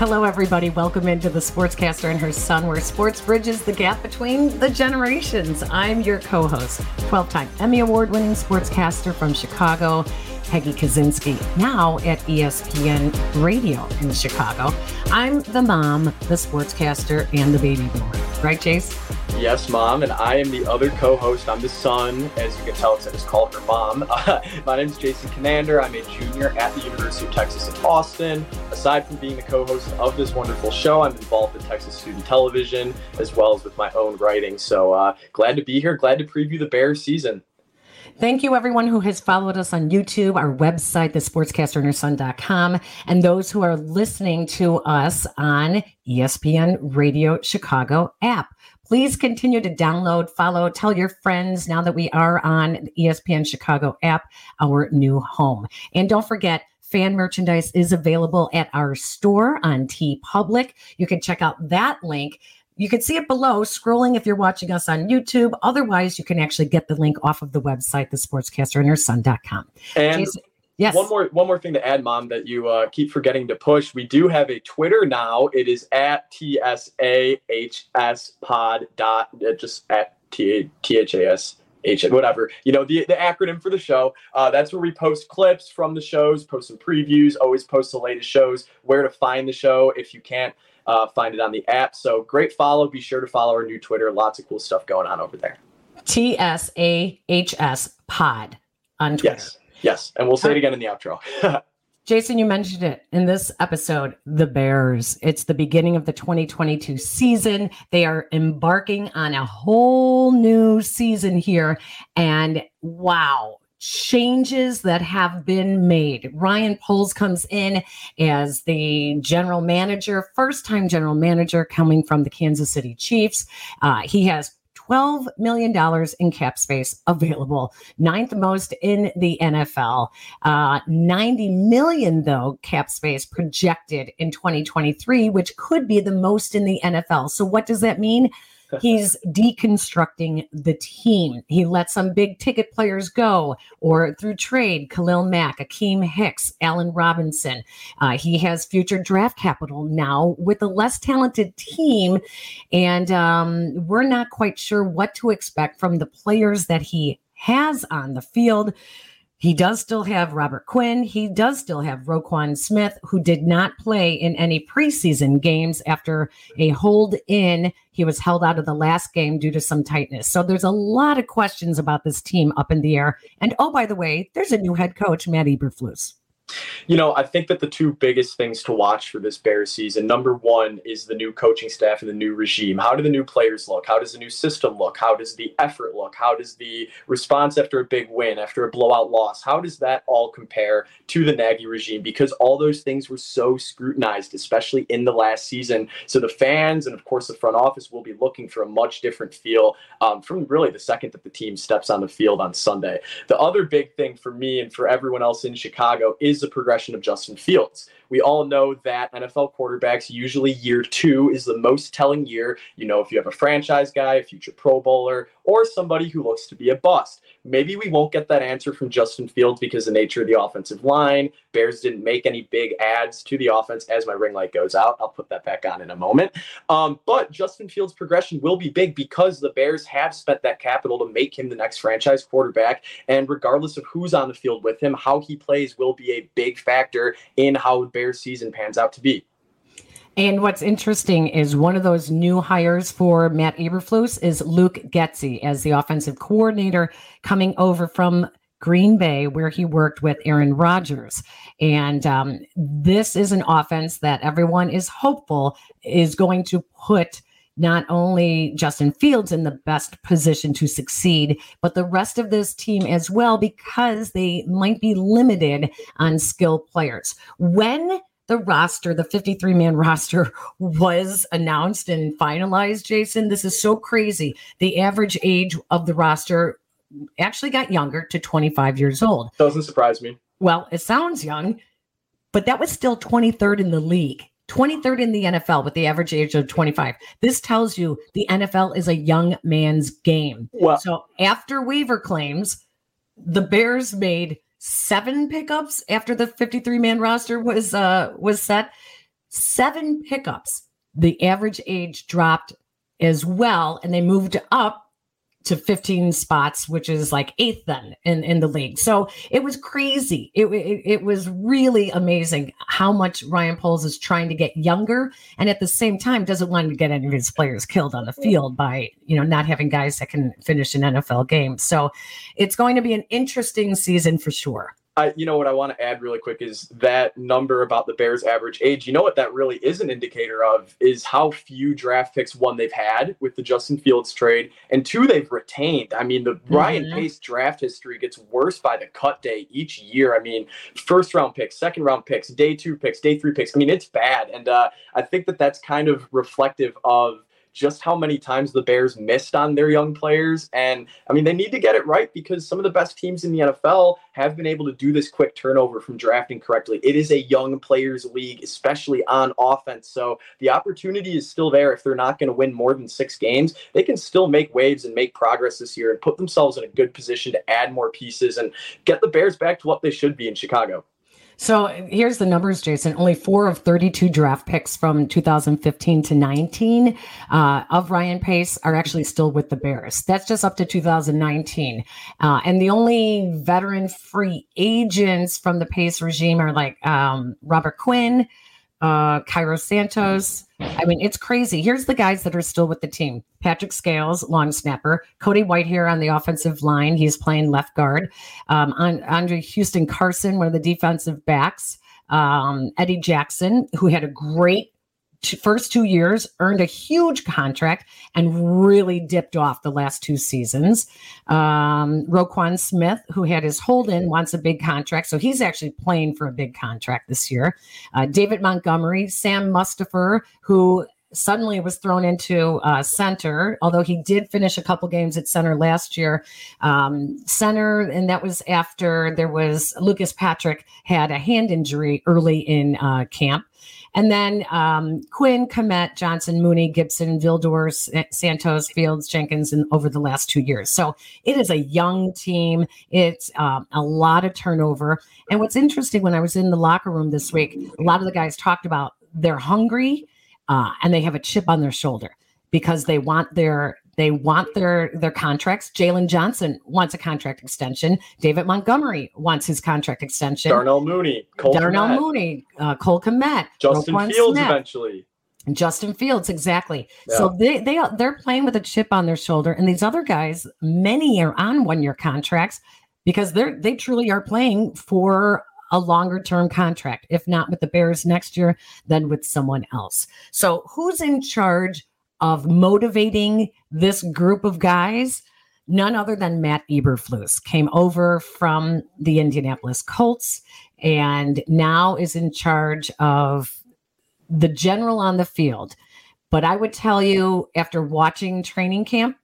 Hello, everybody. Welcome into the Sportscaster and her son, where sports bridges the gap between the generations. I'm your co host, 12 time Emmy Award winning sportscaster from Chicago, Peggy Kusinski, now at ESPN Radio in Chicago. I'm the mom, the sportscaster, and the baby boomer. Right, Jace? Yes, mom, and I am the other co-host. I'm the son, as you can tell, because I just called her mom. Uh, my name is Jason Conander. I'm a junior at the University of Texas at Austin. Aside from being the co-host of this wonderful show, I'm involved in Texas Student Television as well as with my own writing. So uh, glad to be here. Glad to preview the Bears season. Thank you, everyone who has followed us on YouTube, our website, thesportscasterandherson.com, and those who are listening to us on ESPN Radio Chicago app. Please continue to download, follow, tell your friends now that we are on the ESPN Chicago app, our new home. And don't forget, fan merchandise is available at our store on TeePublic. You can check out that link you can see it below scrolling if you're watching us on YouTube. Otherwise, you can actually get the link off of the website, thesportscasterandherson.com. And Jason, yes. one more one more thing to add, Mom, that you uh, keep forgetting to push. We do have a Twitter now. It is at TSAHS pod dot uh, just at T H A S H whatever you know the the acronym for the show. Uh, that's where we post clips from the shows, post some previews, always post the latest shows, where to find the show if you can't uh, find it on the app. So great follow. Be sure to follow our new Twitter. Lots of cool stuff going on over there. T S A H S pod on Twitter. Yes. Yes. And we'll say it again in the outro. Jason, you mentioned it in this episode, the Bears. It's the beginning of the 2022 season. They are embarking on a whole new season here. And wow, changes that have been made. Ryan Poles comes in as the general manager, first time general manager coming from the Kansas City Chiefs. Uh, he has $12 million in cap space available, ninth most in the NFL. Uh, 90 million, though, cap space projected in 2023, which could be the most in the NFL. So, what does that mean? He's deconstructing the team. He let some big ticket players go or through trade, Khalil Mack, Akiem Hicks, Allen Robinson. Uh, he has future draft capital now with a less talented team. And um, we're not quite sure what to expect from the players that he has on the field. He does still have Robert Quinn. He does still have Roquan Smith, who did not play in any preseason games after a hold in. He was held out of the last game due to some tightness. So there's a lot of questions about this team up in the air. And oh, by the way, there's a new head coach, Matt Eberflus. You know, I think that the two biggest things to watch for this Bears season number one is the new coaching staff and the new regime. How do the new players look? How does the new system look? How does the effort look? How does the response after a big win, after a blowout loss, how does that all compare to the Nagy regime? Because all those things were so scrutinized, especially in the last season. So the fans and, of course, the front office will be looking for a much different feel um, from really the second that the team steps on the field on Sunday. The other big thing for me and for everyone else in Chicago is the progression of Justin Fields. We all know that NFL quarterbacks usually year two is the most telling year. You know, if you have a franchise guy, a future Pro Bowler, or somebody who looks to be a bust. Maybe we won't get that answer from Justin Fields because the nature of the offensive line. Bears didn't make any big ads to the offense as my ring light goes out. I'll put that back on in a moment. Um, but Justin Fields' progression will be big because the Bears have spent that capital to make him the next franchise quarterback. And regardless of who's on the field with him, how he plays will be a big factor in how the Bears season pans out to be. And what's interesting is one of those new hires for Matt Eberflus is Luke Getsy as the offensive coordinator coming over from Green Bay, where he worked with Aaron Rodgers. And um, this is an offense that everyone is hopeful is going to put not only Justin Fields in the best position to succeed, but the rest of this team as well, because they might be limited on skill players. When the roster, the 53 man roster was announced and finalized, Jason. This is so crazy. The average age of the roster actually got younger to 25 years old. Doesn't surprise me. Well, it sounds young, but that was still 23rd in the league. 23rd in the NFL with the average age of 25. This tells you the NFL is a young man's game. Well, so after waiver claims, the Bears made seven pickups after the 53 man roster was uh was set seven pickups. The average age dropped as well, and they moved up to 15 spots, which is like eighth then in, in the league. So it was crazy. It, it, it, was really amazing how much Ryan Poles is trying to get younger and at the same time doesn't want to get any of his players killed on the field by, you know, not having guys that can finish an NFL game. So it's going to be an interesting season for sure. I, you know what I want to add really quick is that number about the Bears' average age. You know what that really is an indicator of is how few draft picks one they've had with the Justin Fields trade, and two they've retained. I mean, the mm-hmm. Ryan Pace draft history gets worse by the cut day each year. I mean, first round picks, second round picks, day two picks, day three picks. I mean, it's bad, and uh, I think that that's kind of reflective of just how many times the Bears missed on their young players. And I mean, they need to get it right because some of the best teams in the NFL have been able to do this quick turnover from drafting correctly. It is a young players league, especially on offense. So the opportunity is still there. If they're not going to win more than six games, they can still make waves and make progress this year and put themselves in a good position to add more pieces and get the Bears back to what they should be in Chicago. So here's the numbers, Jason. Only four of 32 draft picks from 2015 to 19 uh, of Ryan Pace are actually still with the Bears. That's just up to 2019. Uh, and the only veteran free agents from the Pace regime are like um, Robert Quinn, uh, Cairo Santos. I mean, it's crazy. Here's the guys that are still with the team Patrick Scales, long snapper, Cody Whitehair on the offensive line. He's playing left guard. Um, Andre Houston Carson, one of the defensive backs. Um, Eddie Jackson, who had a great first two years, earned a huge contract and really dipped off the last two seasons. Um, Roquan Smith, who had his hold in, wants a big contract. So he's actually playing for a big contract this year. Uh, David Montgomery, Sam Mustipher, who suddenly was thrown into uh, center, although he did finish a couple games at center last year. Um, center, and that was after there was Lucas Patrick had a hand injury early in uh, camp. And then um, Quinn, Kmet, Johnson, Mooney, Gibson, Vildor, Santos, Fields, Jenkins, and over the last two years. So it is a young team. It's um, a lot of turnover. And what's interesting when I was in the locker room this week, a lot of the guys talked about they're hungry uh, and they have a chip on their shoulder because they want their they want their their contracts. Jaylon Johnson wants a contract extension. David Montgomery wants his contract extension. Darnell Mooney, Cole Darnell Kmet. Mooney, uh, Cole Kmet, Justin Roquan Fields Smith, eventually. Justin Fields, exactly. Yeah. So they they they're playing with a chip on their shoulder, and these other guys, many are on one year contracts because they're they truly are playing for a longer term contract. If not with the Bears next year, then with someone else. So who's in charge of motivating this group of guys, none other than Matt Eberflus came over from the Indianapolis Colts and now is in charge of the general on the field. But I would tell you, after watching training camp,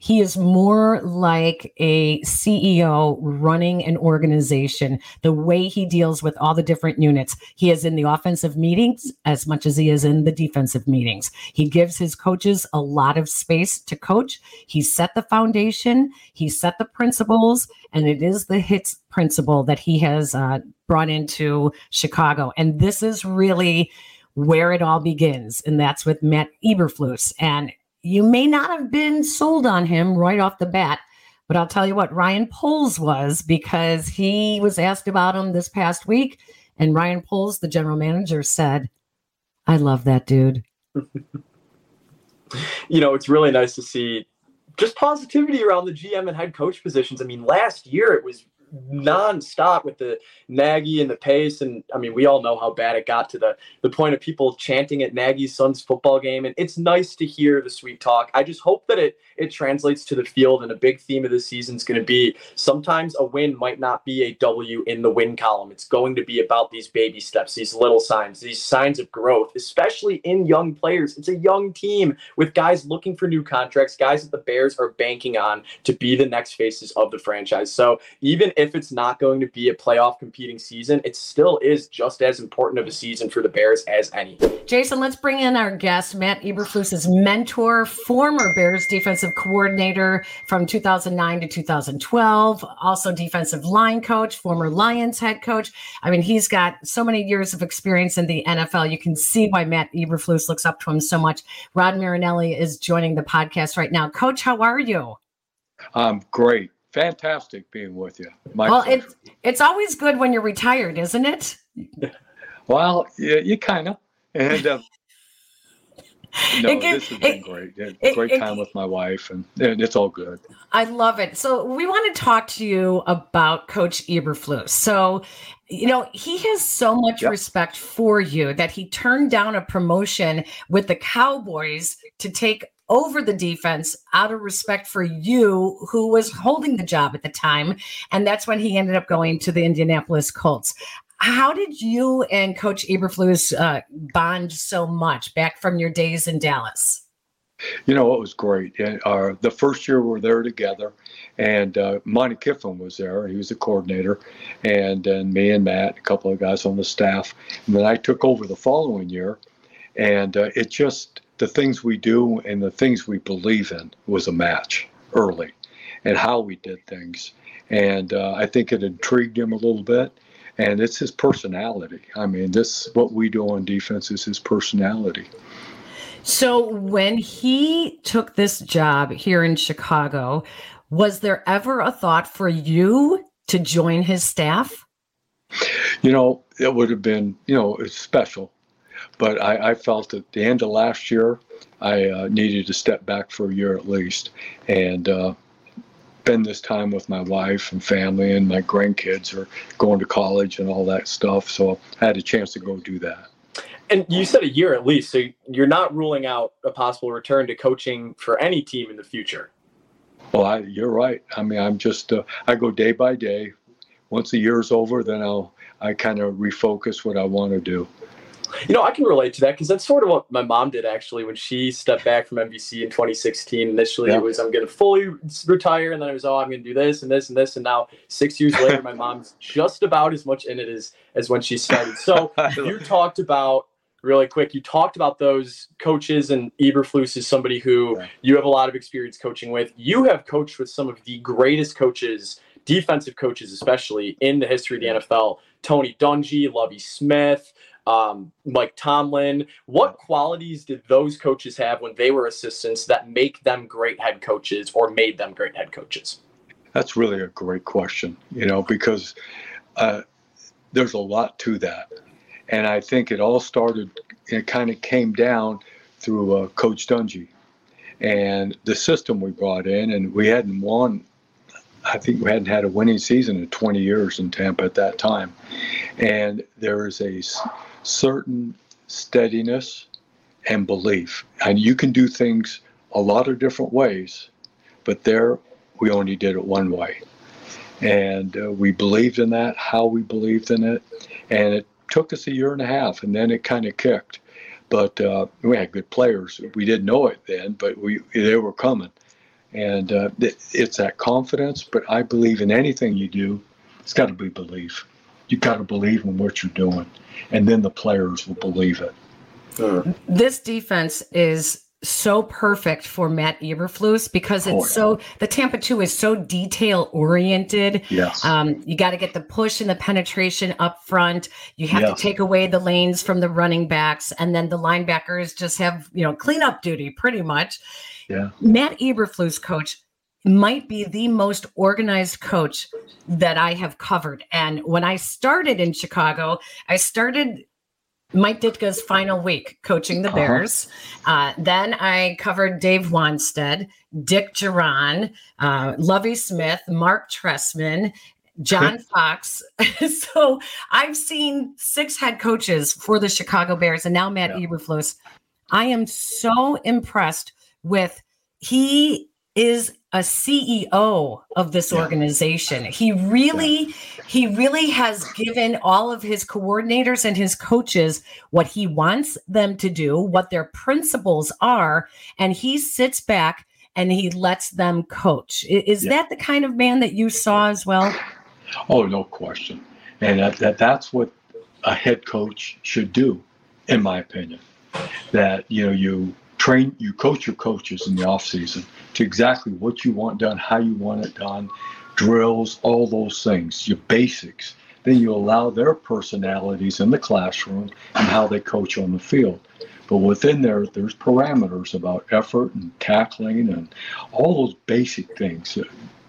he is more like a CEO running an organization. The way he deals with all the different units, he is in the offensive meetings as much as he is in the defensive meetings. He gives his coaches a lot of space to coach. He set the foundation, he set the principles, and it is the HITS principle that he has uh, brought into Chicago. And this is really where it all begins, and that's with Matt Eberflus. And you may not have been sold on him right off the bat, but I'll tell you what, Ryan Poles was because he was asked about him this past week. And Ryan Poles, the general manager, said, I love that dude. you know, it's really nice to see just positivity around the GM and head coach positions. I mean, last year it was nonstop with the Nagy and the pace. And I mean, we all know how bad it got to the the point of people chanting at Nagy's son's football game. And it's nice to hear the sweet talk. I just hope that it it translates to the field. And a big theme of the season is going to be sometimes a win might not be a W in the win column. It's going to be about these baby steps, these little signs, these signs of growth, especially in young players. It's a young team with guys looking for new contracts, guys that the Bears are banking on to be the next faces of the franchise. So even if it's not going to be a playoff competing season, it still is just as important of a season for the Bears as any. Jason, let's bring in our guest, Matt Eberflus's mentor, former Bears defensive coordinator from 2009 to 2012, also defensive line coach, former Lions head coach. I mean, he's got so many years of experience in the NFL. You can see why Matt Eberflus looks up to him so much. Rod Marinelli is joining the podcast right now. Coach, how are you? I'm great. Fantastic being with you. My well, it's it's always good when you're retired, isn't it? well, yeah, you kind of. And uh, no, this has been it, great. It, great time with my wife, and, and, it's all good. I love it. So we want to talk to you about Coach Eberflus. So, you know, he has so much yep. respect for you that he turned down a promotion with the Cowboys to take over the defense out of respect for you, who was holding the job at the time. And that's when he ended up going to the Indianapolis Colts. How did you and Coach Eberflus uh, bond so much back from your days in Dallas? You know, it was great. Uh, the first year we were there together, and uh, Monte Kiffin was there. He was the coordinator, and then me and Matt, a couple of guys on the staff. And then I took over the following year, and uh, it just the things we do and the things we believe in was a match early, and how we did things. And uh, I think it intrigued him a little bit and it's his personality. I mean, this what we do on defense is his personality. So when he took this job here in Chicago, was there ever a thought for you to join his staff? You know, it would have been, you know, it's special. But I, I felt at the end of last year, I uh, needed to step back for a year at least. And uh, spend this time with my wife and family, and my grandkids are going to college and all that stuff. So I had a chance to go do that. And you said a year at least, so you're not ruling out a possible return to coaching for any team in the future. Well, I, you're right. I mean, I'm just uh, I go day by day. Once the year's over, then I'll I kind of refocus what I want to do. You know, I can relate to that because that's sort of what my mom did actually when she stepped back from NBC in 2016. Initially, yeah. it was I'm going to fully retire, and then it was oh I'm going to do this and this and this, and now six years later, my mom's just about as much in it as as when she started. So you talked about really quick. You talked about those coaches, and Eberflus is somebody who yeah. you have a lot of experience coaching with. You have coached with some of the greatest coaches, defensive coaches especially, in the history of the NFL. Tony Dungy, Lovie Smith, um, Mike Tomlin. What qualities did those coaches have when they were assistants that make them great head coaches or made them great head coaches? That's really a great question, you know, because uh, there's a lot to that. And I think it all started, it kind of came down through uh, Coach Dungy and the system we brought in. And we hadn't won, I think we hadn't had a winning season in 20 years in Tampa at that time. And there is a certain steadiness and belief. And you can do things a lot of different ways, but there we only did it one way. And uh, we believed in that, how we believed in it. And it took us a year and a half, and then it kind of kicked. But uh, we had good players. We didn't know it then, but we they were coming. And uh, it's that confidence. But I believe in anything you do, it's got to be belief. You got to believe in what you're doing and then the players will believe it. This defense is so perfect for Matt Eberflus because it's oh, yeah. so the Tampa 2 is so detail oriented. Yes. Um, you got to get the push and the penetration up front. You have yes. to take away the lanes from the running backs, and then the linebackers just have, you know, cleanup duty pretty much. Yeah. Matt Eberflus, coach, might be the most organized coach that I have covered. And when I started in Chicago, I started Mike Ditka's final week coaching the uh-huh. Bears. Uh, then I covered Dave Wannstedt, Dick Jauron, uh, Lovie Smith, Marc Trestman, John Fox. so I've seen six head coaches for the Chicago Bears and now Matt yeah. Eberflus. I am so impressed with he is a CEO of this organization. He really yeah. he really has given all of his coordinators and his coaches what he wants them to do, what their principles are, and he sits back and he lets them coach. Is yeah. that the kind of man that you saw as well? Oh, no question. And that, that that's what a head coach should do, in my opinion. That you know you train you coach your coaches in the off season to exactly what you want done, how you want it done, drills, all those things, your basics. Then you allow their personalities in the classroom and how they coach on the field. But within there, there's parameters about effort and tackling and all those basic things.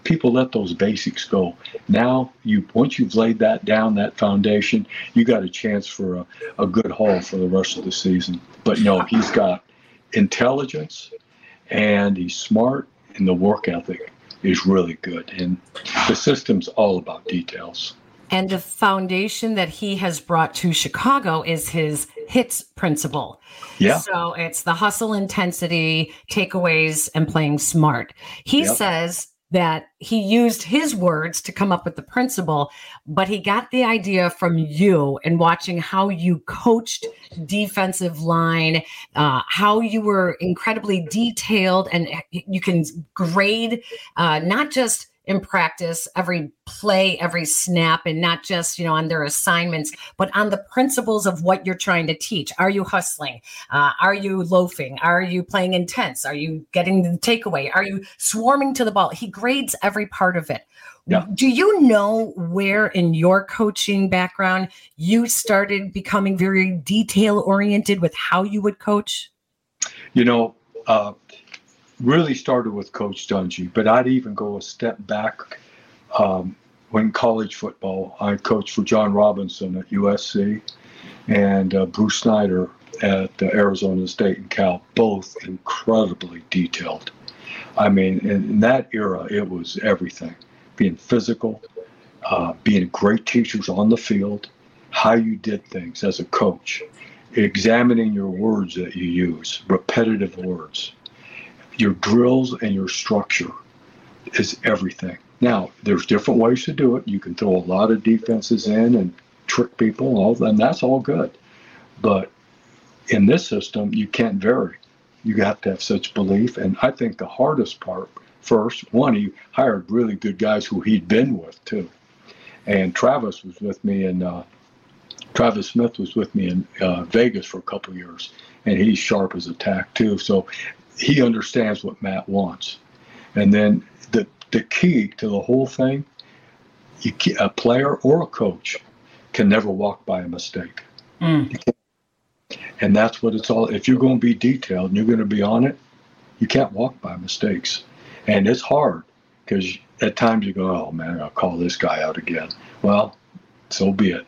People let those basics go. Now, you once you've laid that down, that foundation, you got a chance for a, a good haul for the rest of the season. But no, he's got intelligence and he's smart and the work ethic is really good. And the system's all about details. And the foundation that he has brought to Chicago is his HITS principle. Yeah. So it's the hustle intensity, takeaways, and playing smart. He yep. says that he used his words to come up with the principle, but he got the idea from you and watching how you coached defensive line, uh, how you were incredibly detailed, and you can grade uh, not just in practice every play every snap and not just you know on their assignments but on the principles of what you're trying to teach. Are you hustling? Uh, are you loafing? Are you playing intense? Are you getting the takeaway? Are you swarming to the ball? He grades every part of it. Yeah. do you know where in your coaching background you started becoming very detail oriented with how you would coach? You know uh, really started with Coach Dungy, but I'd even go a step back. Um, when college football, I coached for John Robinson at USC and uh, Bruce Snyder at uh, Arizona State and Cal, both incredibly detailed. I mean, in, in that era, it was everything being physical, uh, being great teachers on the field, how you did things as a coach, examining your words that you use, repetitive words your drills and your structure is everything. Now, there's different ways to do it. You can throw a lot of defenses in and trick people, and, all, and that's all good. But in this system, you can't vary. You have to have such belief. And I think the hardest part, first, one, he hired really good guys who he'd been with too. And Travis was with me and uh, Travis Smith was with me in uh, Vegas for a couple years, and he's sharp as a tack too. So he understands what Matt wants. And then the the key to the whole thing, you, a player or a coach can never walk by a mistake. Mm. And that's what it's all. If you're going to be detailed and you're going to be on it, you can't walk by mistakes. And it's hard because at times you go, "Oh man, I'll call this guy out again." Well, so be it.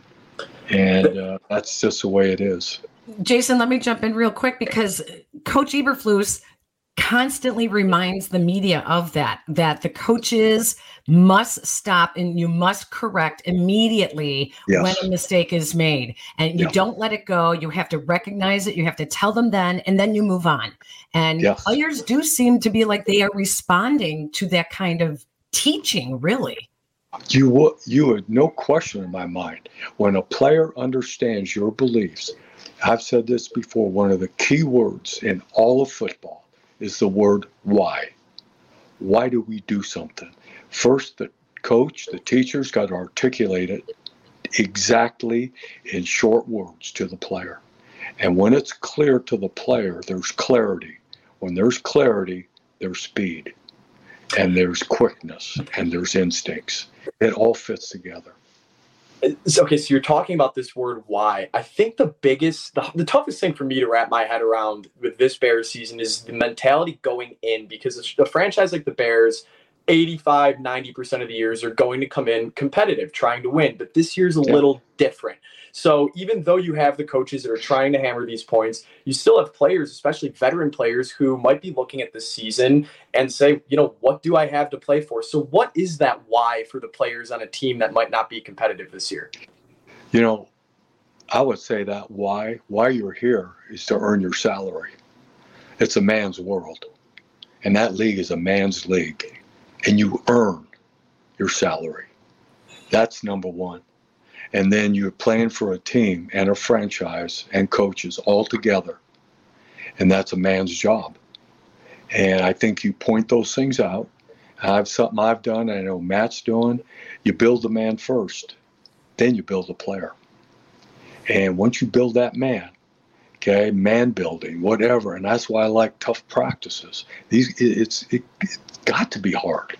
And uh, that's just the way it is. Jason, let me jump in real quick because Coach Eberflus constantly reminds the media of that that the coaches must stop and you must correct immediately yes. when a mistake is made. And you don't let it go. You have to recognize it. You have to tell them then and then you move on. And yes. players do seem to be like they are responding to that kind of teaching really. You would you would no question in my mind when a player understands your beliefs i've said this before one of the key words in all of football is the word why. Why do we do something? First, the coach, the teacher's got to articulate it exactly in short words to the player. And when it's clear to the player, there's clarity. When there's clarity, there's speed, and there's quickness, and there's instincts. It all fits together okay so you're talking about this word why. I think the biggest the, the toughest thing for me to wrap my head around with this bears season is the mentality going in because a franchise like the bears 85 90% of the years are going to come in competitive trying to win. But this year's a yeah. little different so even though you have the coaches that are trying to hammer these points, you still have players, especially veteran players, who might be looking at this season and say, you know, what do I have to play for? So what is that why for the players on a team that might not be competitive this year? You know, I would say that why why you're here is to earn your salary. It's a man's world. And that league is a man's league. And you earn your salary. That's number one and then you're playing for a team and a franchise and coaches all together and that's a man's job and i think you point those things out I've something I've done. I know Matt's doing. You build the man first, then you build the player. And once you build that man, okay, man building, whatever, and that's why I like tough practices. These it's it, it's got to be hard,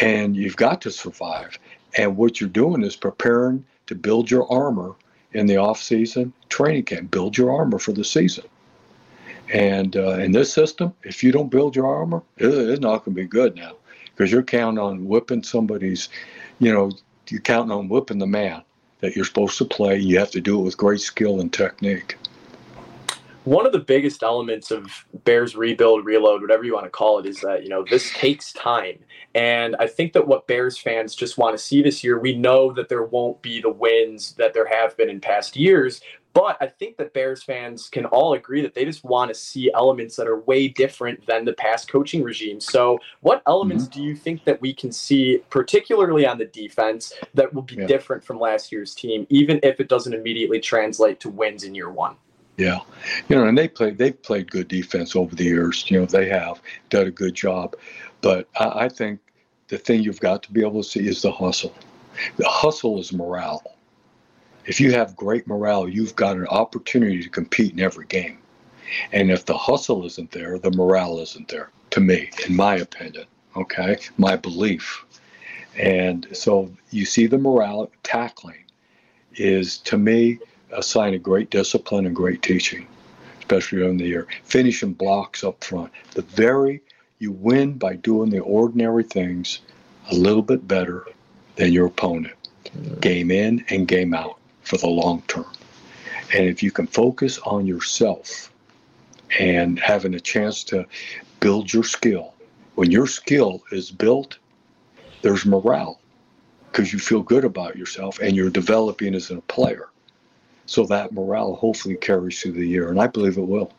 and you've got to survive. And what you're doing is preparing to build your armor in the off season training camp. Build your armor for the season. And uh, in this system, if you don't build your armor, it's not going to be good now because you're counting on whipping somebody's, you know, you're counting on whipping the man that you're supposed to play. You have to do it with great skill and technique. One of the biggest elements of Bears rebuild, reload, whatever you want to call it, is that, you know, this takes time. And I think that what Bears fans just want to see this year, we know that there won't be the wins that there have been in past years, but I think that Bears fans can all agree that they just want to see elements that are way different than the past coaching regime. So, what elements mm-hmm. do you think that we can see, particularly on the defense, that will be yeah. different from last year's team, even if it doesn't immediately translate to wins in year one? Yeah, you know, and they play. They've played good defense over the years. You know, they have done a good job, but I, I think the thing you've got to be able to see is the hustle. The hustle is morale if you have great morale, you've got an opportunity to compete in every game. And if the hustle isn't there, the morale isn't there, to me, in my opinion, okay, my belief. And so you see the morale tackling is, to me, a sign of great discipline and great teaching, especially during the year. Finishing blocks up front. The very, you win by doing the ordinary things a little bit better than your opponent, game in and game out for the long term. And if you can focus on yourself and having a chance to build your skill, when your skill is built, there's morale because you feel good about yourself and you're developing as a player. So that morale hopefully carries through the year, and I believe it will.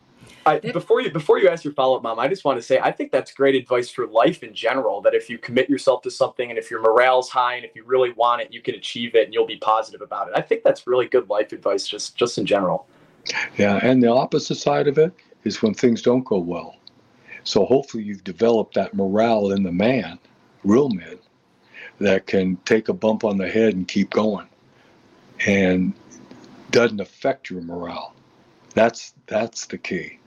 I, before you before you ask your follow up, mom, I just want to say I think that's great advice for life in general. That if you commit yourself to something, and if your morale's high, and if you really want it, you can achieve it, and you'll be positive about it. I think that's really good life advice, just just in general. Yeah, and the opposite side of it is when things don't go well. So hopefully you've developed that morale in the man, real men, that can take a bump on the head and keep going, and doesn't affect your morale. That's that's the key.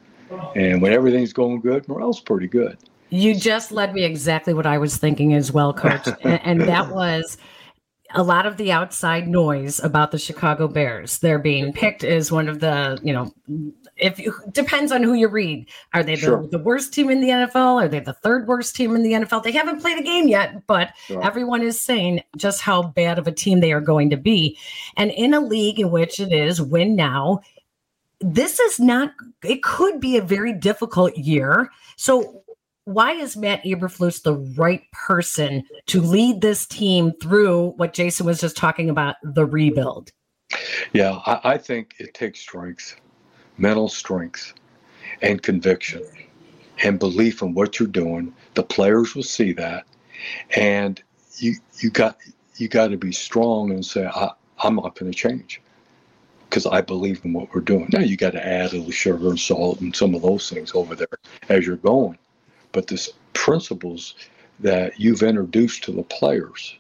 And when everything's going good, morale's pretty good. You just led me exactly what I was thinking as well, coach. and, and that was a lot of the outside noise about the Chicago Bears. They're being picked as one of the, you know, if you depends on who you read. Are they the, sure. the, worst team in the NFL? Are they the third worst team in the NFL? They haven't played a game yet, but sure. everyone is saying just how bad of a team they are going to be. And in a league in which it is win now, this is not it could be a very difficult year so why is matt eberflus the right person to lead this team through what jason was just talking about the rebuild? Yeah i, I think it takes strength mental strength and conviction and belief in what you're doing. The players will see that. And you you got you got to be strong and say I, i'm not going to change because I believe in what we're doing. Now you got to add a little sugar and salt and some of those things over there as you're going, but the principles that you've introduced to the players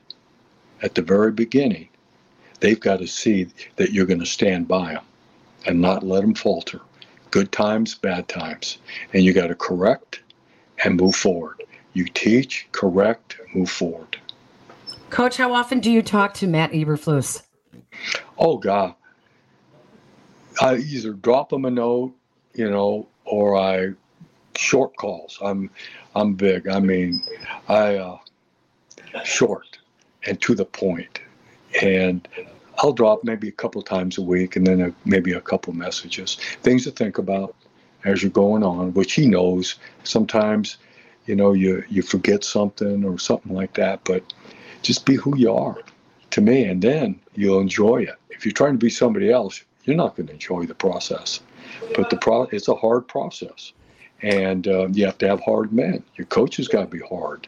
at the very beginning, they've got to see that you're going to stand by them and not let them falter. Good times, bad times, and you got to correct and move forward. You teach, correct, move forward. Coach, how often do you talk to Matt Eberflus? Oh God, I either drop him a note, you know, or I short calls. I'm I'm big. I mean, I uh, short and to the point. and I'll drop maybe a couple times a week, and then a, maybe a couple messages, things to think about as you're going on, which he knows. Sometimes, you know, you you forget something or something like that, but just be who you are to me, and then you'll enjoy it. If you're trying to be somebody else, you're not going to enjoy the process. But the pro it's a hard process, and uh, you have to have hard men. Your coach has got to be hard,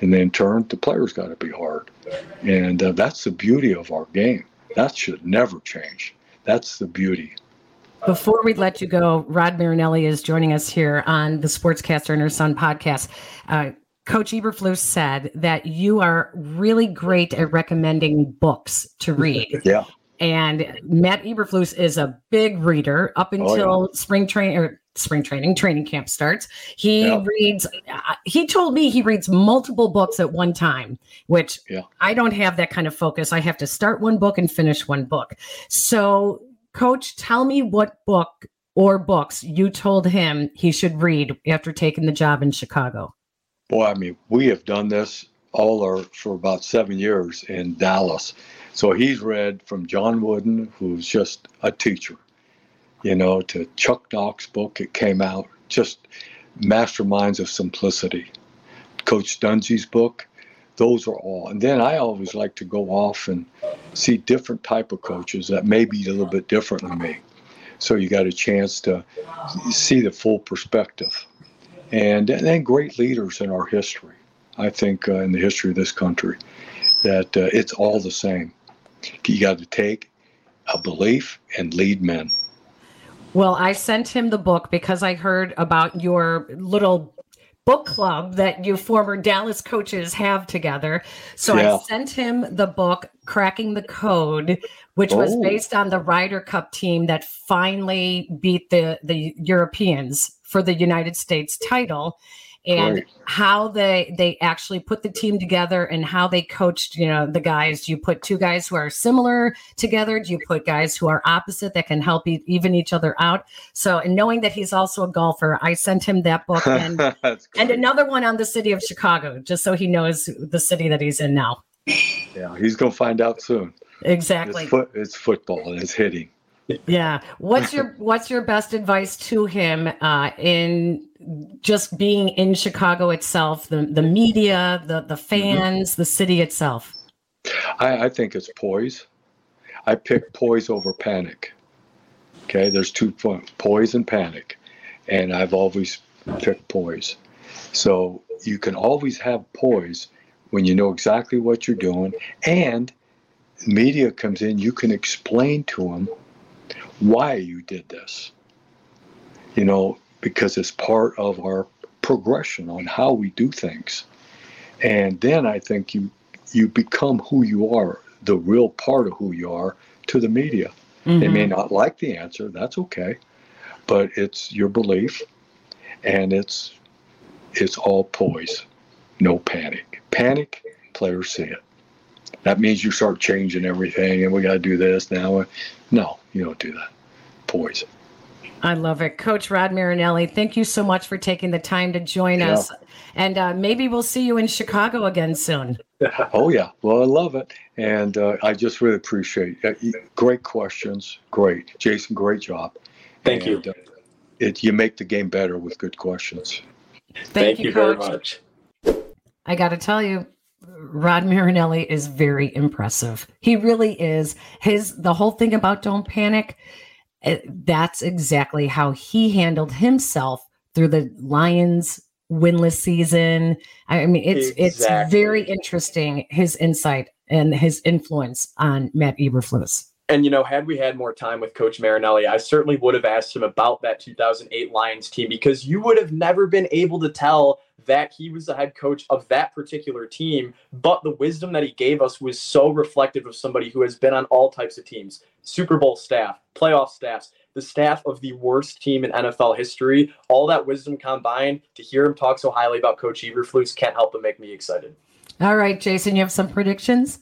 and then in turn the players got to be hard, and uh, that's the beauty of our game. That should never change. That's the beauty. Before we let you go, Rod Marinelli is joining us here on the Sportscaster and Her Son podcast. Uh, Coach Eberflus said that you are really great at recommending books to read. Yeah. And Matt Eberflus is a big reader up until Oh, yeah. spring training or spring training training camp starts. He Yeah. reads. Uh, he told me he reads multiple books at one time, which Yeah. I don't have that kind of focus. I have to start one book and finish one book. So, Coach, tell me what book or books you told him he should read after taking the job in Chicago. Boy, I mean, we have done this all our for about seven years in Dallas. So he's read from John Wooden, who's just a teacher, you know, to Chuck Knox book. It came out just masterminds of simplicity. Coach Dungy's book, those are all. And then I always like to go off and see different type of coaches that may be a little bit different than me. So you got a chance to see the full perspective and and then great leaders in our history. I think uh, in the history of this country, that uh, it's all the same. You got to take a belief and lead men. Well, I sent him the book because I heard about your little book club that you former Dallas coaches have together. So I sent him the book Cracking the Code, which was Oh. based on the Ryder Cup team that finally beat the the Europeans for the United States title and Great. how they they actually put the team together and how they coached you know the guys do you put two guys who are similar together do you put guys who are opposite that can help e- even each other out so and knowing that he's also a golfer i sent him that book and and another one on the city of chicago just so he knows the city that he's in now yeah, he's going to find out soon. exactly It's, foot, it's football and it's hitting. Yeah what's your what's your best advice to him uh in just being in chicago itself the the media the the fans the city itself I, I think it's poise. I pick poise over panic. Okay, there's two points poise and panic. And I've always picked poise. So you can always have poise when you know exactly what you're doing. And media comes in, you can explain to them why you did this. You know, because it's part of our progression on how we do things. And then I think you you become who you are, the real part of who you are to the media. They may mm-hmm. not like the answer, that's okay. But it's your belief and it's it's all poise. No panic. Panic, players see it. That means you start changing everything and we gotta do this now. No, you don't do that. Poise. I love it. Coach Rod Marinelli, thank you so much for taking the time to join Yeah. us. And uh, maybe we'll see you in Chicago again soon. Oh yeah, well I love it, and uh, I just really appreciate it. Uh, Great questions, great, Jason, great job. Thank you. Uh, it you make the game better with good questions. Thank, you, very much. I got to tell you, Rod Marinelli is very impressive. He really is. His the whole thing about don't panic. eh, That's exactly how he handled himself through the Lions winless season. I mean, it's it's very interesting his insight and his influence on Matt Eberflus. And you know, had we had more time with Coach Marinelli, I certainly would have asked him about that 2008 Lions team because you would have never been able to tell that he was the head coach of that particular team. But the wisdom that he gave us was so reflective of somebody who has been on all types of teams Super Bowl staff, playoff staffs, the staff of the worst team in NFL history. All that wisdom combined to hear him talk so highly about Coach Eberflus can't help but make me excited. All right, Jason, you have some predictions?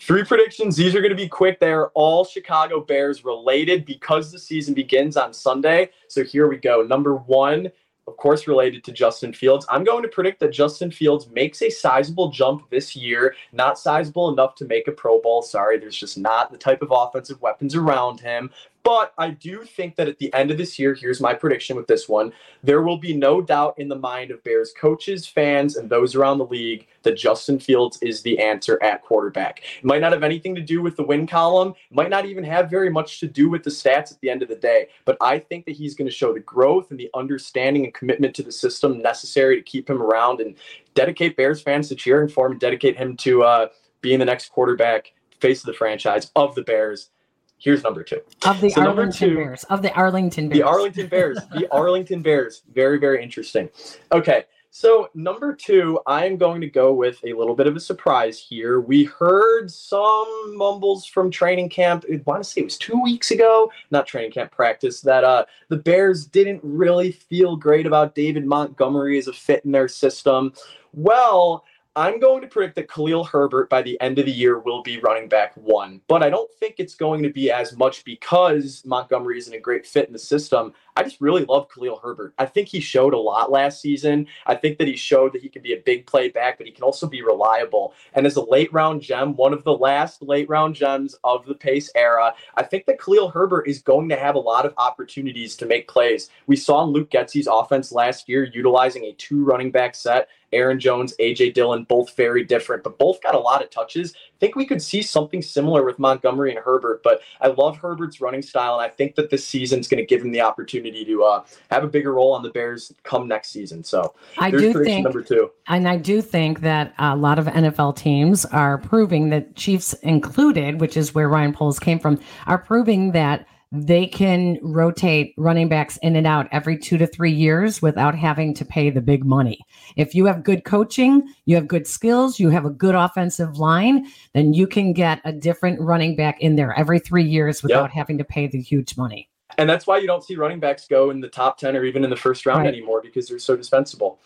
Three predictions. These are going to be quick. They are all Chicago Bears related because the season begins on Sunday. So here we go. Number one, of course, related to Justin Fields. I'm going to predict that Justin Fields makes a sizable jump this year. Not sizable enough to make a Pro Bowl. Sorry, there's just not the type of offensive weapons around him. But I do think that at the end of this year, here's my prediction with this one there will be no doubt in the mind of Bears coaches, fans, and those around the league that Justin Fields is the answer at quarterback. It might not have anything to do with the win column, it might not even have very much to do with the stats at the end of the day. But I think that he's going to show the growth and the understanding and commitment to the system necessary to keep him around and dedicate Bears fans to cheering for him and dedicate him to uh, being the next quarterback, face of the franchise of the Bears. Here's number two. Of the So Arlington two- Bears. Of the Arlington Bears. The Arlington Bears. The Arlington Bears. Very, very interesting. Okay. So, number two, I'm going to go with a little bit of a surprise here. We heard some mumbles from training camp. I want to say it was two weeks ago, not training camp practice, that uh, the Bears didn't really feel great about David Montgomery as a fit in their system. Well, I'm going to predict that Khalil Herbert by the end of the year will be running back one, but I don't think it's going to be as much because Montgomery isn't a great fit in the system. I just really love Khalil Herbert. I think he showed a lot last season. I think that he showed that he can be a big play back, but he can also be reliable. And as a late round gem, one of the last late round gems of the Pace era, I think that Khalil Herbert is going to have a lot of opportunities to make plays. We saw Luke Getsy's offense last year utilizing a two running back set. Aaron Jones, AJ Dillon, both very different, but both got a lot of touches. I think we could see something similar with Montgomery and Herbert, but I love Herbert's running style, and I think that this season is going to give him the opportunity opportunity to uh, have a bigger role on the Bears come next season. So I do think number two, and I do think that a lot of NFL teams are proving that Chiefs included, which is where Ryan Poles came from, are proving that they can rotate running backs in and out every two to three years without having to pay the big money. If you have good coaching, you have good skills, you have a good offensive line, then you can get a different running back in there every three years without yep. having to pay the huge money. And that's why you don't see running backs go in the top 10 or even in the first round right. anymore because they're so dispensable.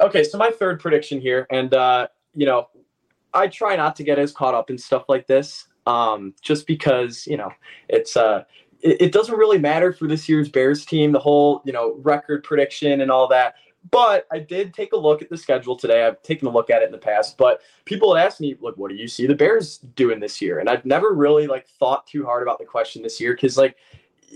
Okay, so my third prediction here, and, uh, you know, I try not to get as caught up in stuff like this um, just because, you know, it's, uh, it, it doesn't really matter for this year's Bears team, the whole, you know, record prediction and all that. But I did take a look at the schedule today. I've taken a look at it in the past, but people had asked me, "Look, what do you see the Bears doing this year?" And I've never really like thought too hard about the question this year because like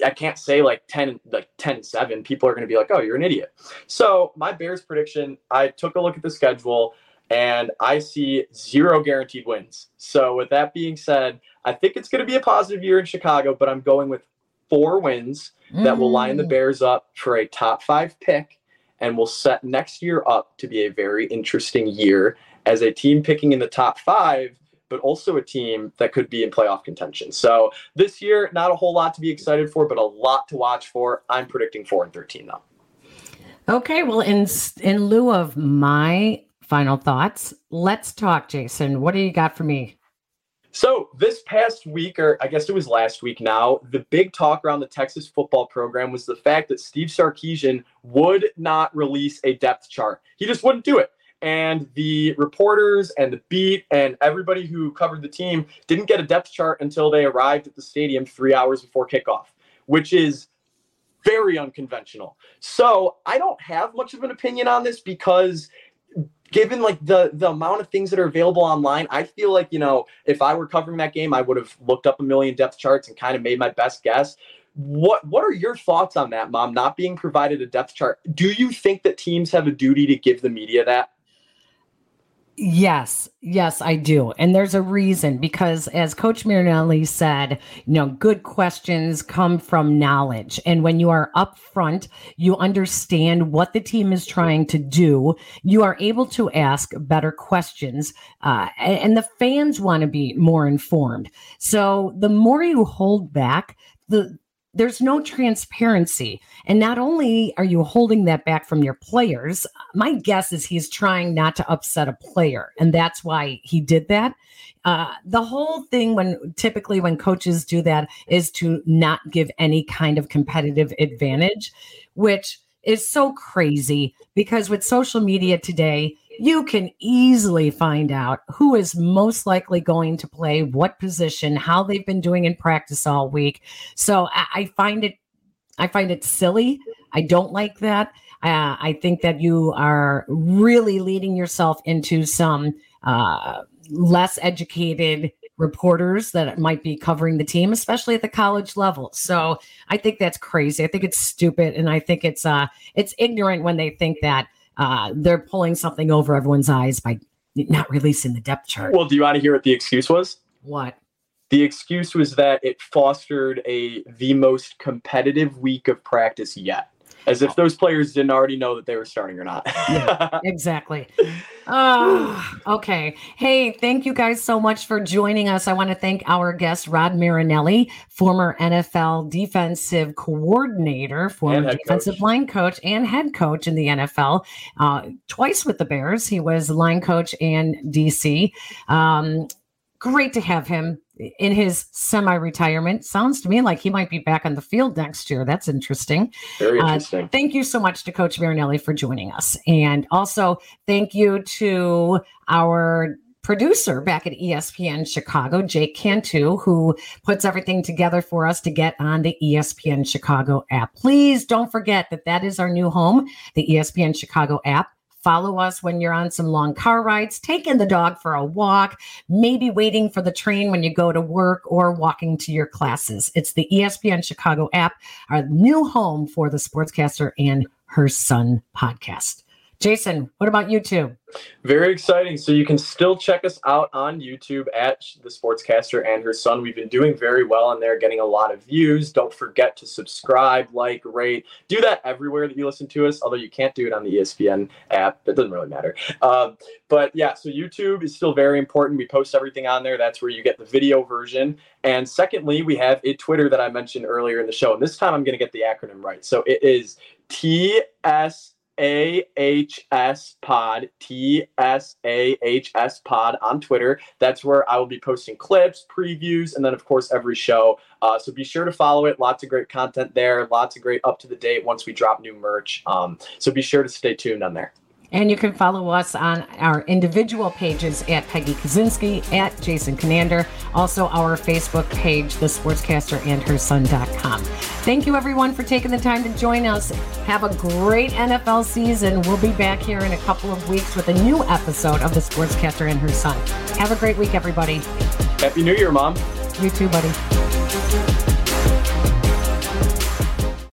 I can't say like 10 like 10 7. People are going to be like, "Oh, you're an idiot." So, my Bears prediction, I took a look at the schedule and I see zero guaranteed wins. So, with that being said, I think it's going to be a positive year in Chicago, but I'm going with four wins mm. that will line the mm. Bears up for a top 5 pick and will set next year up to be a very interesting year as a team picking in the top 5 but also a team that could be in playoff contention. So this year, not a whole lot to be excited for, but a lot to watch for. I'm predicting four and thirteen though. Okay, well, in in lieu of my final thoughts, let's talk, Jason. What do you got for me? So this past week, or I guess it was last week now, the big talk around the Texas football program was the fact that Steve Sarkisian would not release a depth chart. He just wouldn't do it and the reporters and the beat and everybody who covered the team didn't get a depth chart until they arrived at the stadium three hours before kickoff, which is very unconventional. So I don't have much of an opinion on this because given like the the amount of things that are available online i feel like you know if i were covering that game i would have looked up a million depth charts and kind of made my best guess. What what are your thoughts on that mom not being provided a depth chart? Do you think that teams have a duty to give the media that Yes, yes, I do. And there's a reason because as Coach Marinelli said, you know, good questions come from knowledge. And when you are upfront, you understand what the team is trying to do. You are able to ask better questions. Uh, and the fans want to be more informed. So the more you hold back, the there's no transparency. And not only are you holding that back from your players, my guess is he's trying not to upset a player. And that's why he did that. Uh, the whole thing, when typically when coaches do that, is to not give any kind of competitive advantage, which is so crazy because with social media today, you can easily find out who is most likely going to play what position, how they've been doing in practice all week. So I, find it, I find it silly. I don't like that. Uh, I think that you are really leading yourself into some uh, less educated reporters that might be covering the team, especially at the college level. So I think that's crazy. I think it's stupid, and I think it's uh, it's ignorant when they think that uh, they're pulling something over everyone's eyes by not releasing the depth chart. Well, do you want to hear what the excuse was? What? The excuse was that it fostered a the most competitive week of practice yet. As if those players didn't already know that they were starting or not. yeah, exactly. Oh, okay. Hey, thank you guys so much for joining us. I want to thank our guest, Rod Marinelli, former NFL defensive coordinator, former defensive coach. line coach, and head coach in the NFL, uh, twice with the Bears. He was line coach and DC. Um, great to have him in his semi-retirement. Sounds to me like he might be back on the field next year. That's interesting. Very uh, interesting. Uh, thank you so much to Coach Marinelli for joining us, and also thank you to our producer back at ESPN Chicago, Jake Cantu, who puts everything together for us to get on the ESPN Chicago app. Please don't forget that that is our new home, the ESPN Chicago app. Follow us when you're on some long car rides, taking the dog for a walk, maybe waiting for the train when you go to work or walking to your classes. It's the ESPN Chicago app, our new home for the Sportscaster and Her Son podcast. Jason, what about YouTube? Very exciting. So you can still check us out on YouTube at the Sportscaster and her son. We've been doing very well on there, getting a lot of views. Don't forget to subscribe, like, rate. Do that everywhere that you listen to us, although you can't do it on the ESPN app. It doesn't really matter. Um, but yeah, so YouTube is still very important. We post everything on there. That's where you get the video version. And secondly, we have a Twitter that I mentioned earlier in the show. And this time I'm going to get the acronym right. So it is TS AHS Pod, T S A H S Pod on Twitter. That's where I will be posting clips, previews, and then, of course, every show. Uh, so be sure to follow it. Lots of great content there, lots of great up to the date once we drop new merch. Um, so be sure to stay tuned on there. And you can follow us on our individual pages at Peggy Kusinski, at Jason Conander, also our Facebook page, The Sportscaster and Her Son.com. Thank you, everyone, for taking the time to join us. Have a great NFL season. We'll be back here in a couple of weeks with a new episode of The Sportscaster and Her Son. Have a great week, everybody. Happy New Year, Mom. You too, buddy.